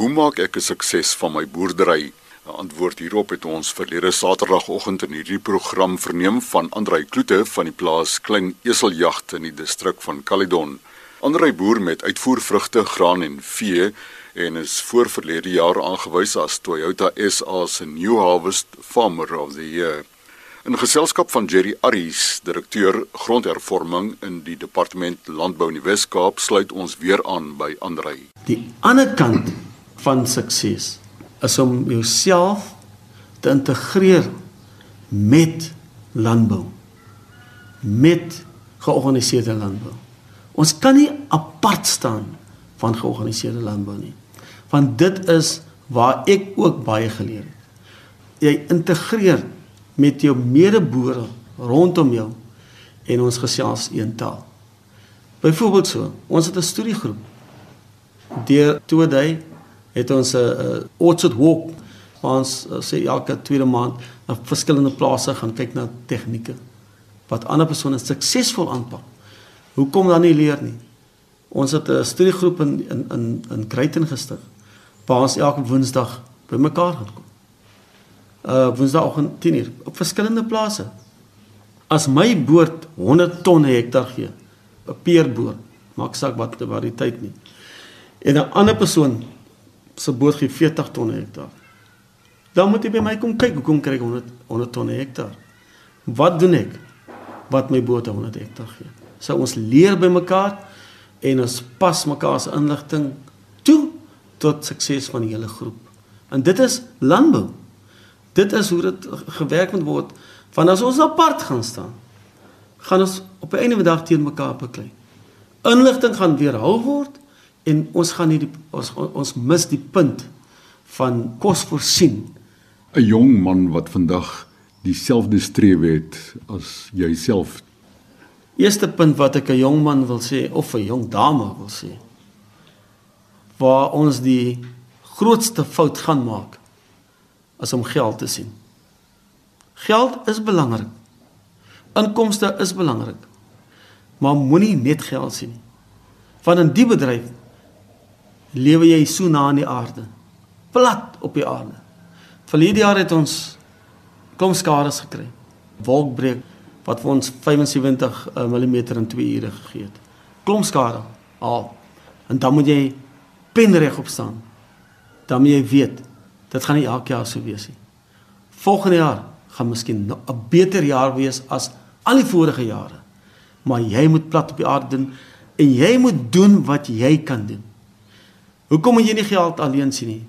Hoe maak ek 'n sukses van my boerdery? 'n Antwoord hierop het ons verlede Saterdagoggend in hierdie program verneem van Andrei Kloete van die plaas Klein Eseljagte in die distrik van Caledon. Andrei boer met uitvoervrugte, graan en vee en is voor verlede jaar aangewys as Toyota SA se New Harvest Farmer of the Year. In geselskap van Jerry Aries, direkteur grondhervorming in die departement landbou in die Wes-Kaap, sluit ons weer aan by Andrei. Die ander kant van sukses is om jouself te integreer met landbou. Met georganiseerde landbou. Ons kan nie apart staan van georganiseerde landbou nie. Want dit is waar ek ook baie geleer het. Jy integreer met jou medeboere rondom jou en ons gesels een taal. Byvoorbeeld so, ons het 'n studiegroep. Deur Today het ons 'n uh, orchard walk waar ons uh, sê elke tweede maand na verskillende plase gaan kyk na tegnieke wat ander persone suksesvol aanpak. Hoekom dan nie leer nie? Ons het 'n studiegroep in in in in Kruiten gestig waar ons elke Woensdag bymekaar gaan kom. Uh Woensdag om 10:00 op verskillende plase. As my boord 100 ton hektar gee, 'n peerboord, maak saak wat die variëteit nie. En 'n ander persoon se boord gee 40 ton hektar. Dan moet jy by my kom kyk hoekom kry ek 100 100 ton hektar. Wat doen ek? Wat my boord 100 hektar gee. Sou ons leer by mekaar en ons pas mekaar se inligting toe tot sukses van die hele groep. En dit is landbou. Dit is hoe dit gewerk moet word. Want as ons apart gaan staan, gaan ons op 'n einde van die dag teen mekaar beklei. Inligting gaan weerhou word en ons gaan nie die, ons ons mis die punt van kos voorsien. 'n Jong man wat vandag dieselfde strewe het as jouself Eerste punt wat ek 'n jong man wil sê of 'n jong dame wil sê. Waar ons die grootste fout gaan maak as om geld te sien. Geld is belangrik. Inkomste is belangrik. Maar moenie net geld sien nie. Want in die bedryf lewe jy so na aan die aarde. Plat op die aarde. Verlede jaar het ons kom skade gekry. Wolkbreek wat vir ons 75 mm in 2 ure gegee het. Klomp skade al. En dan moet jy penreg op staan. Dan moet jy weet dit gaan nie elke jaar so wees nie. Volgende jaar gaan miskien 'n beter jaar wees as al die vorige jare. Maar jy moet plat op die aarde doen en jy moet doen wat jy kan doen. Hoekom moet jy nie geld alleen sien nie?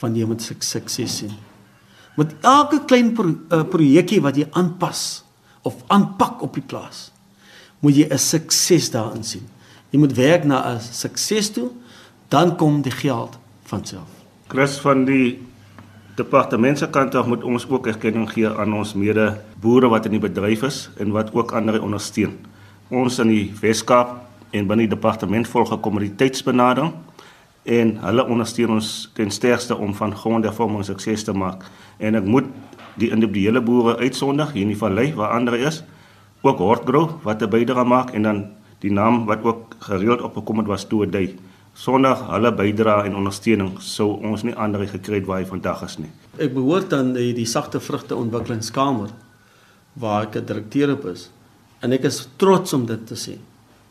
Van jy moet sukses sien. Met elke klein pro, uh, projekkie wat jy aanpas, of aanpak op die plaas, moet jy 'n sukses daarin sien. Jy moet werk na 'n sukses toe, dan kom die geld van self. Chris van die departement se kant af moet ons ook erkenning gee aan ons mede boere wat in die bedryf is en wat ook ander ondersteun. Ons in die Weskaap en binne die departement volg 'n kommoditeitsbenadering en hulle ondersteun ons ten sterkste om van grondhervorming sukses te maak. En ek moet die individuele boere uitsondig hier in die vallei waar ander is ook Hortgrow wat 'n bydrae maak en dan die naam wat ook gereeld opgekom het was Toedey sonder hulle bydrae en ondersteuning sou ons nie ander gekry het waar hy vandag is nie. Ek behoort aan die, die sagte vrugte ontwikkelingskamer waar ek 'n direkteur op is. En ek is trots om dit te sê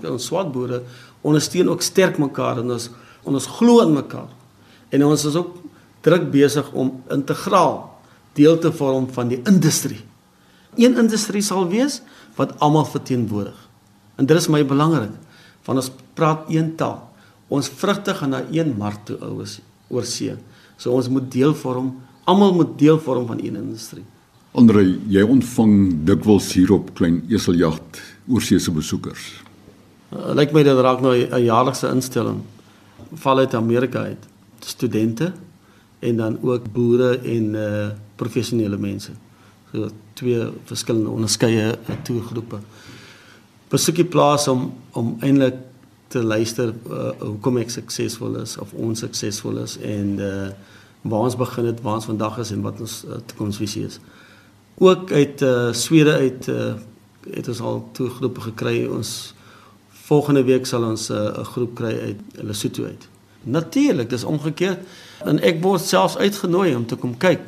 ons swart boere ondersteun ook sterk mekaar en ons ons glo in mekaar en ons is ook druk besig om integraal deel te vorm van die industrie. Een industrie sal wees wat almal verteenwoordig. En dit is my belangrik want ons praat een taal. Ons vrugte gaan na een mark toe ouers oor see. So ons moet deel vorm, almal moet deel vorm van een industrie. Andre, jy ontvang dikwels hier op klein eseljagte oorseese besoekers. Uh, Lyk my dit raak nou 'n jaarlikse instelling. Val uit Amerika uit. Studente en dan ook boere en uh professionele mense. So twee verskillende onderskeie uh, toegroepe. Besoekie plaas om om eintlik te luister uh, hoekom ek suksesvol is of onsuksesvol is en uh waar ons begin het, waar ons vandag is en wat ons uh, toekomsvisie is. Ook uit uh Swede uit uh het ons al toegroepe gekry. Ons volgende week sal ons 'n uh, groep kry uit Lesotho uit. Natuurlik, dis omgekeerd. En ek word selfs uitgenooi om te kom kyk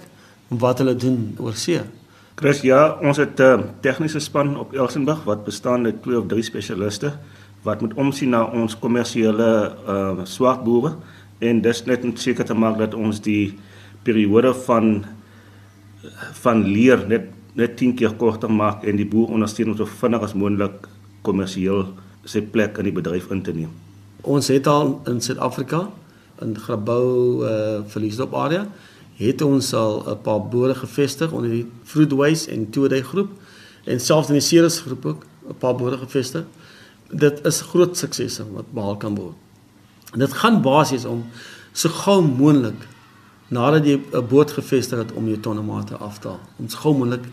wat hulle doen oor see. Chris, ja, ons het 'n uh, tegniese span op Elsenburg wat bestaan uit twee of drie spesialiste wat moet omsien na ons kommersiële uh swart boere en dis net om seker te maak dat ons die periode van van leer net net 10 keer korter maak en die boer ondersteun om so vinnig as moontlik kommersieel sy plek in die bedryf in te neem. Ons het al in Suid-Afrika in Grabouw uh verliesdop area het ons al 'n paar boere gevestig onder die Fruitways en Today groep en selfs in die Ceres groep ook 'n paar boere gevestig. Dit is groot suksese wat behaal kan word. En dit gaan basies om so gou moontlik nadat jy 'n boot gevestig het om jou tonnemate af te haal. Om so gou moontlik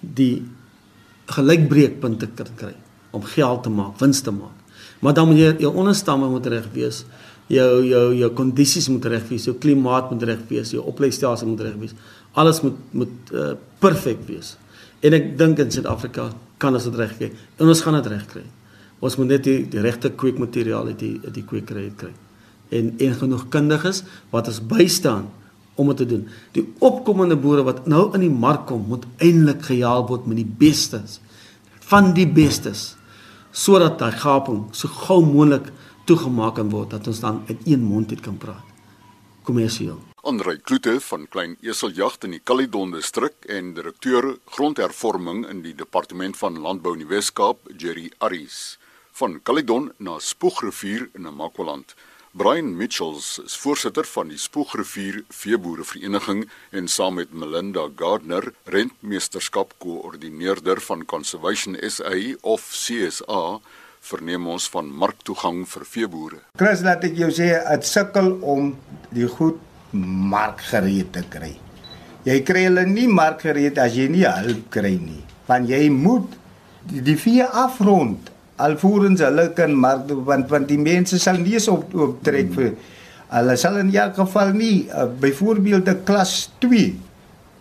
die gelykbreekpunte te kry om geld te maak, wins te maak. Maar dan moet jy jou onderstamme moet reg wees jou jou jou kondisies moet reg wees, jou klimaat moet reg wees, jou opleistelsel moet reg wees. Alles moet moet uh, perfek wees. En ek dink in Suid-Afrika kan ons dit reg kry. En ons gaan dit reg kry. Ons moet net die, die regte kweekmateriaal uit die die kweekery kry. En en genoeg kundiges wat ons bystaan om dit te doen. Die opkomende boere wat nou in die mark kom, moet eintlik gehelp word met die bestes van die bestes sodat daai gaping so gou moontlik toegemaak kan word dat ons dan uit een mond uit kan praat. Kommersieel. Andrei Kloete van Klein Eseljagte in die Caledon distrik en direkteur grondhervorming in die departement van landbou in die Wes-Kaap, Jerry Aries. Van Caledon na Spoegrivier in Namakwaland. Brian Mitchells is voorsitter van die Spoegrivier Veeboerevereniging en saam met Melinda Gardner, rentmeesterskap koördineerder van Conservation SA of CSA verneem ons van marktoegang vir veeboere. Chris, laat ek jou sê, dit sukkel om die goed markgereed te kry. Jy kry hulle nie markgereed as jy nie hulp kry nie. Want jy moet die, vee afrond alvorens hulle kan mark want want die mense sal nie eens op optrek vir hulle sal in elk geval nie uh, byvoorbeeld 'n klas 2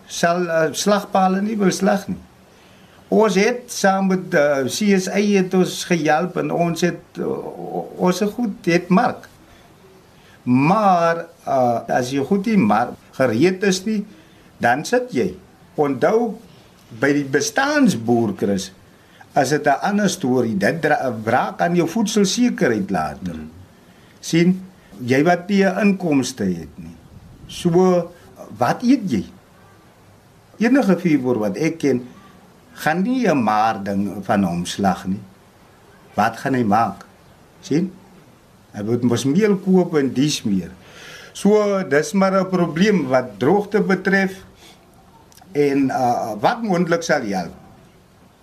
sal uh, slagpale nie wil slag nie. Ons het saam met uh, CSA het ons gehelp en ons het uh, ons het goed het mark. Maar uh, as jy goed die mark gereed is nie, dan sit jy. Onthou by die bestaansboer Chris, as dit 'n ander storie, dit braak aan jou voedselsekerheid later. Hmm. sien jy wat nie 'n inkomste het nie. So wat eet jy? Enige vuurboer wat ek ken, gaan nie 'n maar ding van hom slag nie. Wat gaan hy maak? sien? Hy moet mos meel koop en dis meer. So dis maar 'n probleem wat droogte betref en uh, wat moontlik sal help.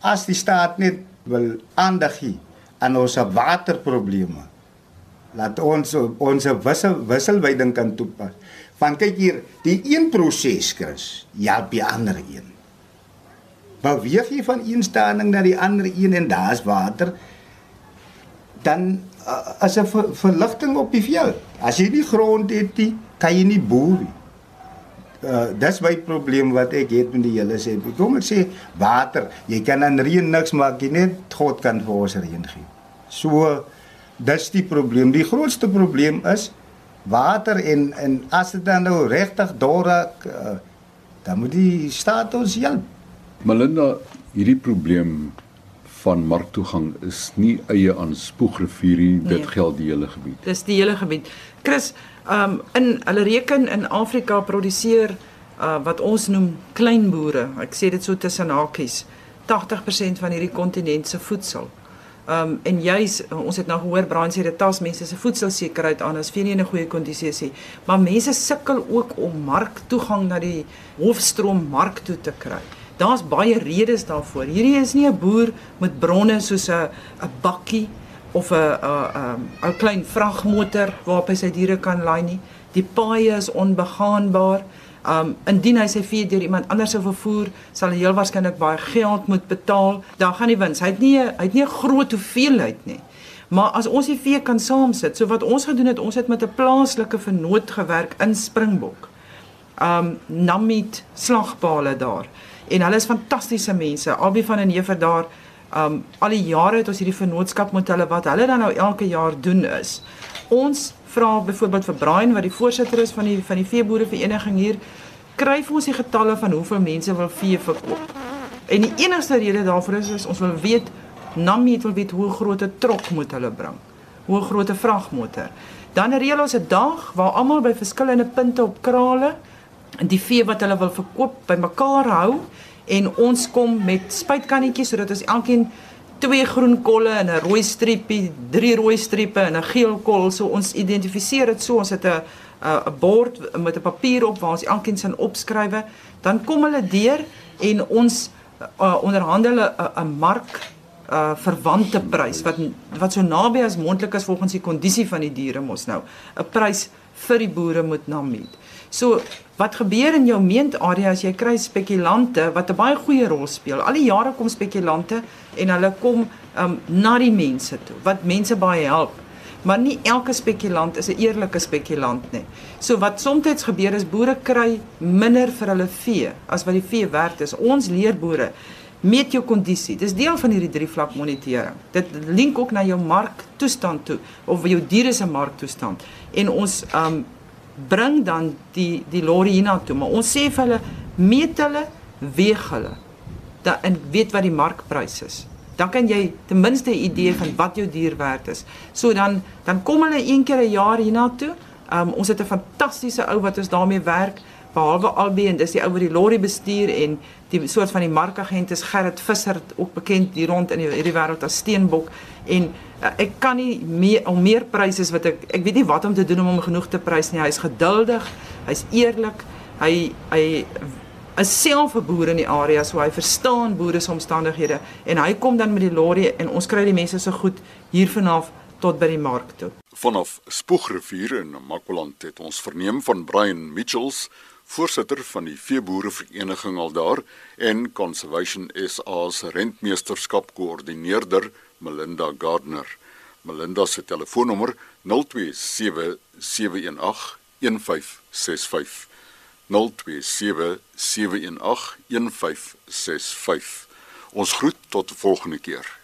As die staat net wil aandag gee aan ons waterprobleme. Laat ons ons wissel wisselwyding kan toepas. Want kyk hier, die een proses, Chris, help die ander een beweeg jy van een standing na die ander een en daar's water dan as 'n ver, verligting op die veld as jy nie grond het nie kan jy nie boer nie uh, dis my probleem wat ek het met die hele sê kom ek sê water jy kan aan reën niks maak jy net God kan vir ons reën gee. So dis die probleem. Die grootste probleem is water en en as dit dan nou regtig dorak uh, dan moet die staat ons help. Melinda, hierdie probleem van marktoegang is nie eie aan Spoegrivier nie, dit nee. geld die hele gebied. Dis die hele gebied. Chris, um in hulle reken in Afrika produseer uh wat ons noem kleinboere. Ek sê dit so tussen hakies. 80% van hierdie kontinent se voedsel. Um en juis ons het nou gehoor Brian sê dit tas mense se voedselsekerheid aan as vir nie 'n goeie kondisie sê. Maar mense sukkel ook om marktoegang na die hoofstroom mark toe te kry. Daar's baie redes daarvoor. Hierdie is nie 'n boer met bronne soos 'n 'n bakkie of 'n 'n 'n klein vragmotor waarop hy sy diere kan laai nie. Die paaie is onbegaanbaar. Um indien hy sy vee deur iemand anders sou vervoer, sal hy heel waarskynlik baie geld moet betaal. Daar gaan nie wins. Hy het nie hy het nie 'n groot hoeveelheid nie. Maar as ons die vee kan saamsit, so wat ons gedoen het, ons het met 'n plaaslike vernoot gewerk in Springbok. Um Namit slagpale daar en hulle is fantastiese mense. Albei van en Neefer daar um al die jare het ons hierdie vennootskap met hulle wat hulle dan nou elke jaar doen is ons vra byvoorbeeld vir Brian wat die voorsitter is van die van die veeboere vereniging hier, kry vir ons die getalle van hoeveel mense wil vee verkoop. En die enigste rede daarvoor is, is ons wil weet Namie wil weet hoe groot 'n trok moet hulle bring. Hoe groot 'n vragmotor. Dan reël ons 'n dag waar almal by verskillende punte op krale die vee wat hulle wil verkoop bymekaar hou en ons kom met spuitkannetjies sodat ons elkeen twee groen kolle en 'n rooi streepie, drie rooi strepe en 'n geel kol. So ons identifiseer dit so. Ons het 'n 'n bord met 'n papier op waar ons elkeen sin opskrywe. Dan kom hulle deur en ons uh, onderhandel 'n 'n mark uh verwante prys wat wat so naby as moontlik is volgens die kondisie van die diere mos nou 'n prys vir die boere moet na meet. So wat gebeur in jou meentarea as jy kry spekulante wat 'n baie goeie rol speel. Al die jare kom spekulante en hulle kom um na die mense toe wat mense baie help. Maar nie elke spekulant is 'n eerlike spekulant nie. So wat soms gebeur is boere kry minder vir hulle vee as wat die vee werd is. Ons leer boere meet jou kondisie. Dis deel van hierdie drie vlak monitering. Dit link ook na jou marktoestand toe of jou diere se marktoestand. En ons um bring dan die die lorry hiernatoe, maar ons sê vir hulle meet hulle, weeg hulle. Dan en weet wat die markprys is. Dan kan jy ten minste 'n idee van wat jou dier werd is. So dan dan kom hulle een keer 'n jaar hiernatoe. Um ons het 'n fantastiese ou wat ons daarmee werk behalwe albei en dis die ou wat die lorry bestuur en die soort van die markagent is Gerrit Visser ook bekend hier rond in die, hierdie wêreld as Steenbok. En uh, ek kan nie meer al meer pryse wat ek ek weet nie wat om te doen om hom genoeg te prys nie. Hy's geduldig hy's eerlik hy hy is self 'n boer in die area so hy verstaan boere se omstandighede en hy kom dan met die lorry en ons kry die mense so goed hier vanaf tot by die mark toe. Vanaf Spoegrivier in Makwaland het ons verneem van Brian Mitchells voorsitter van die veeboere vereniging al daar en Conservation SA's rentmeesterskap koördineerder Melinda Gardner. Melinda se telefoonnommer 027 718 1565. 027 718 1565. Ons groet tot volgende keer.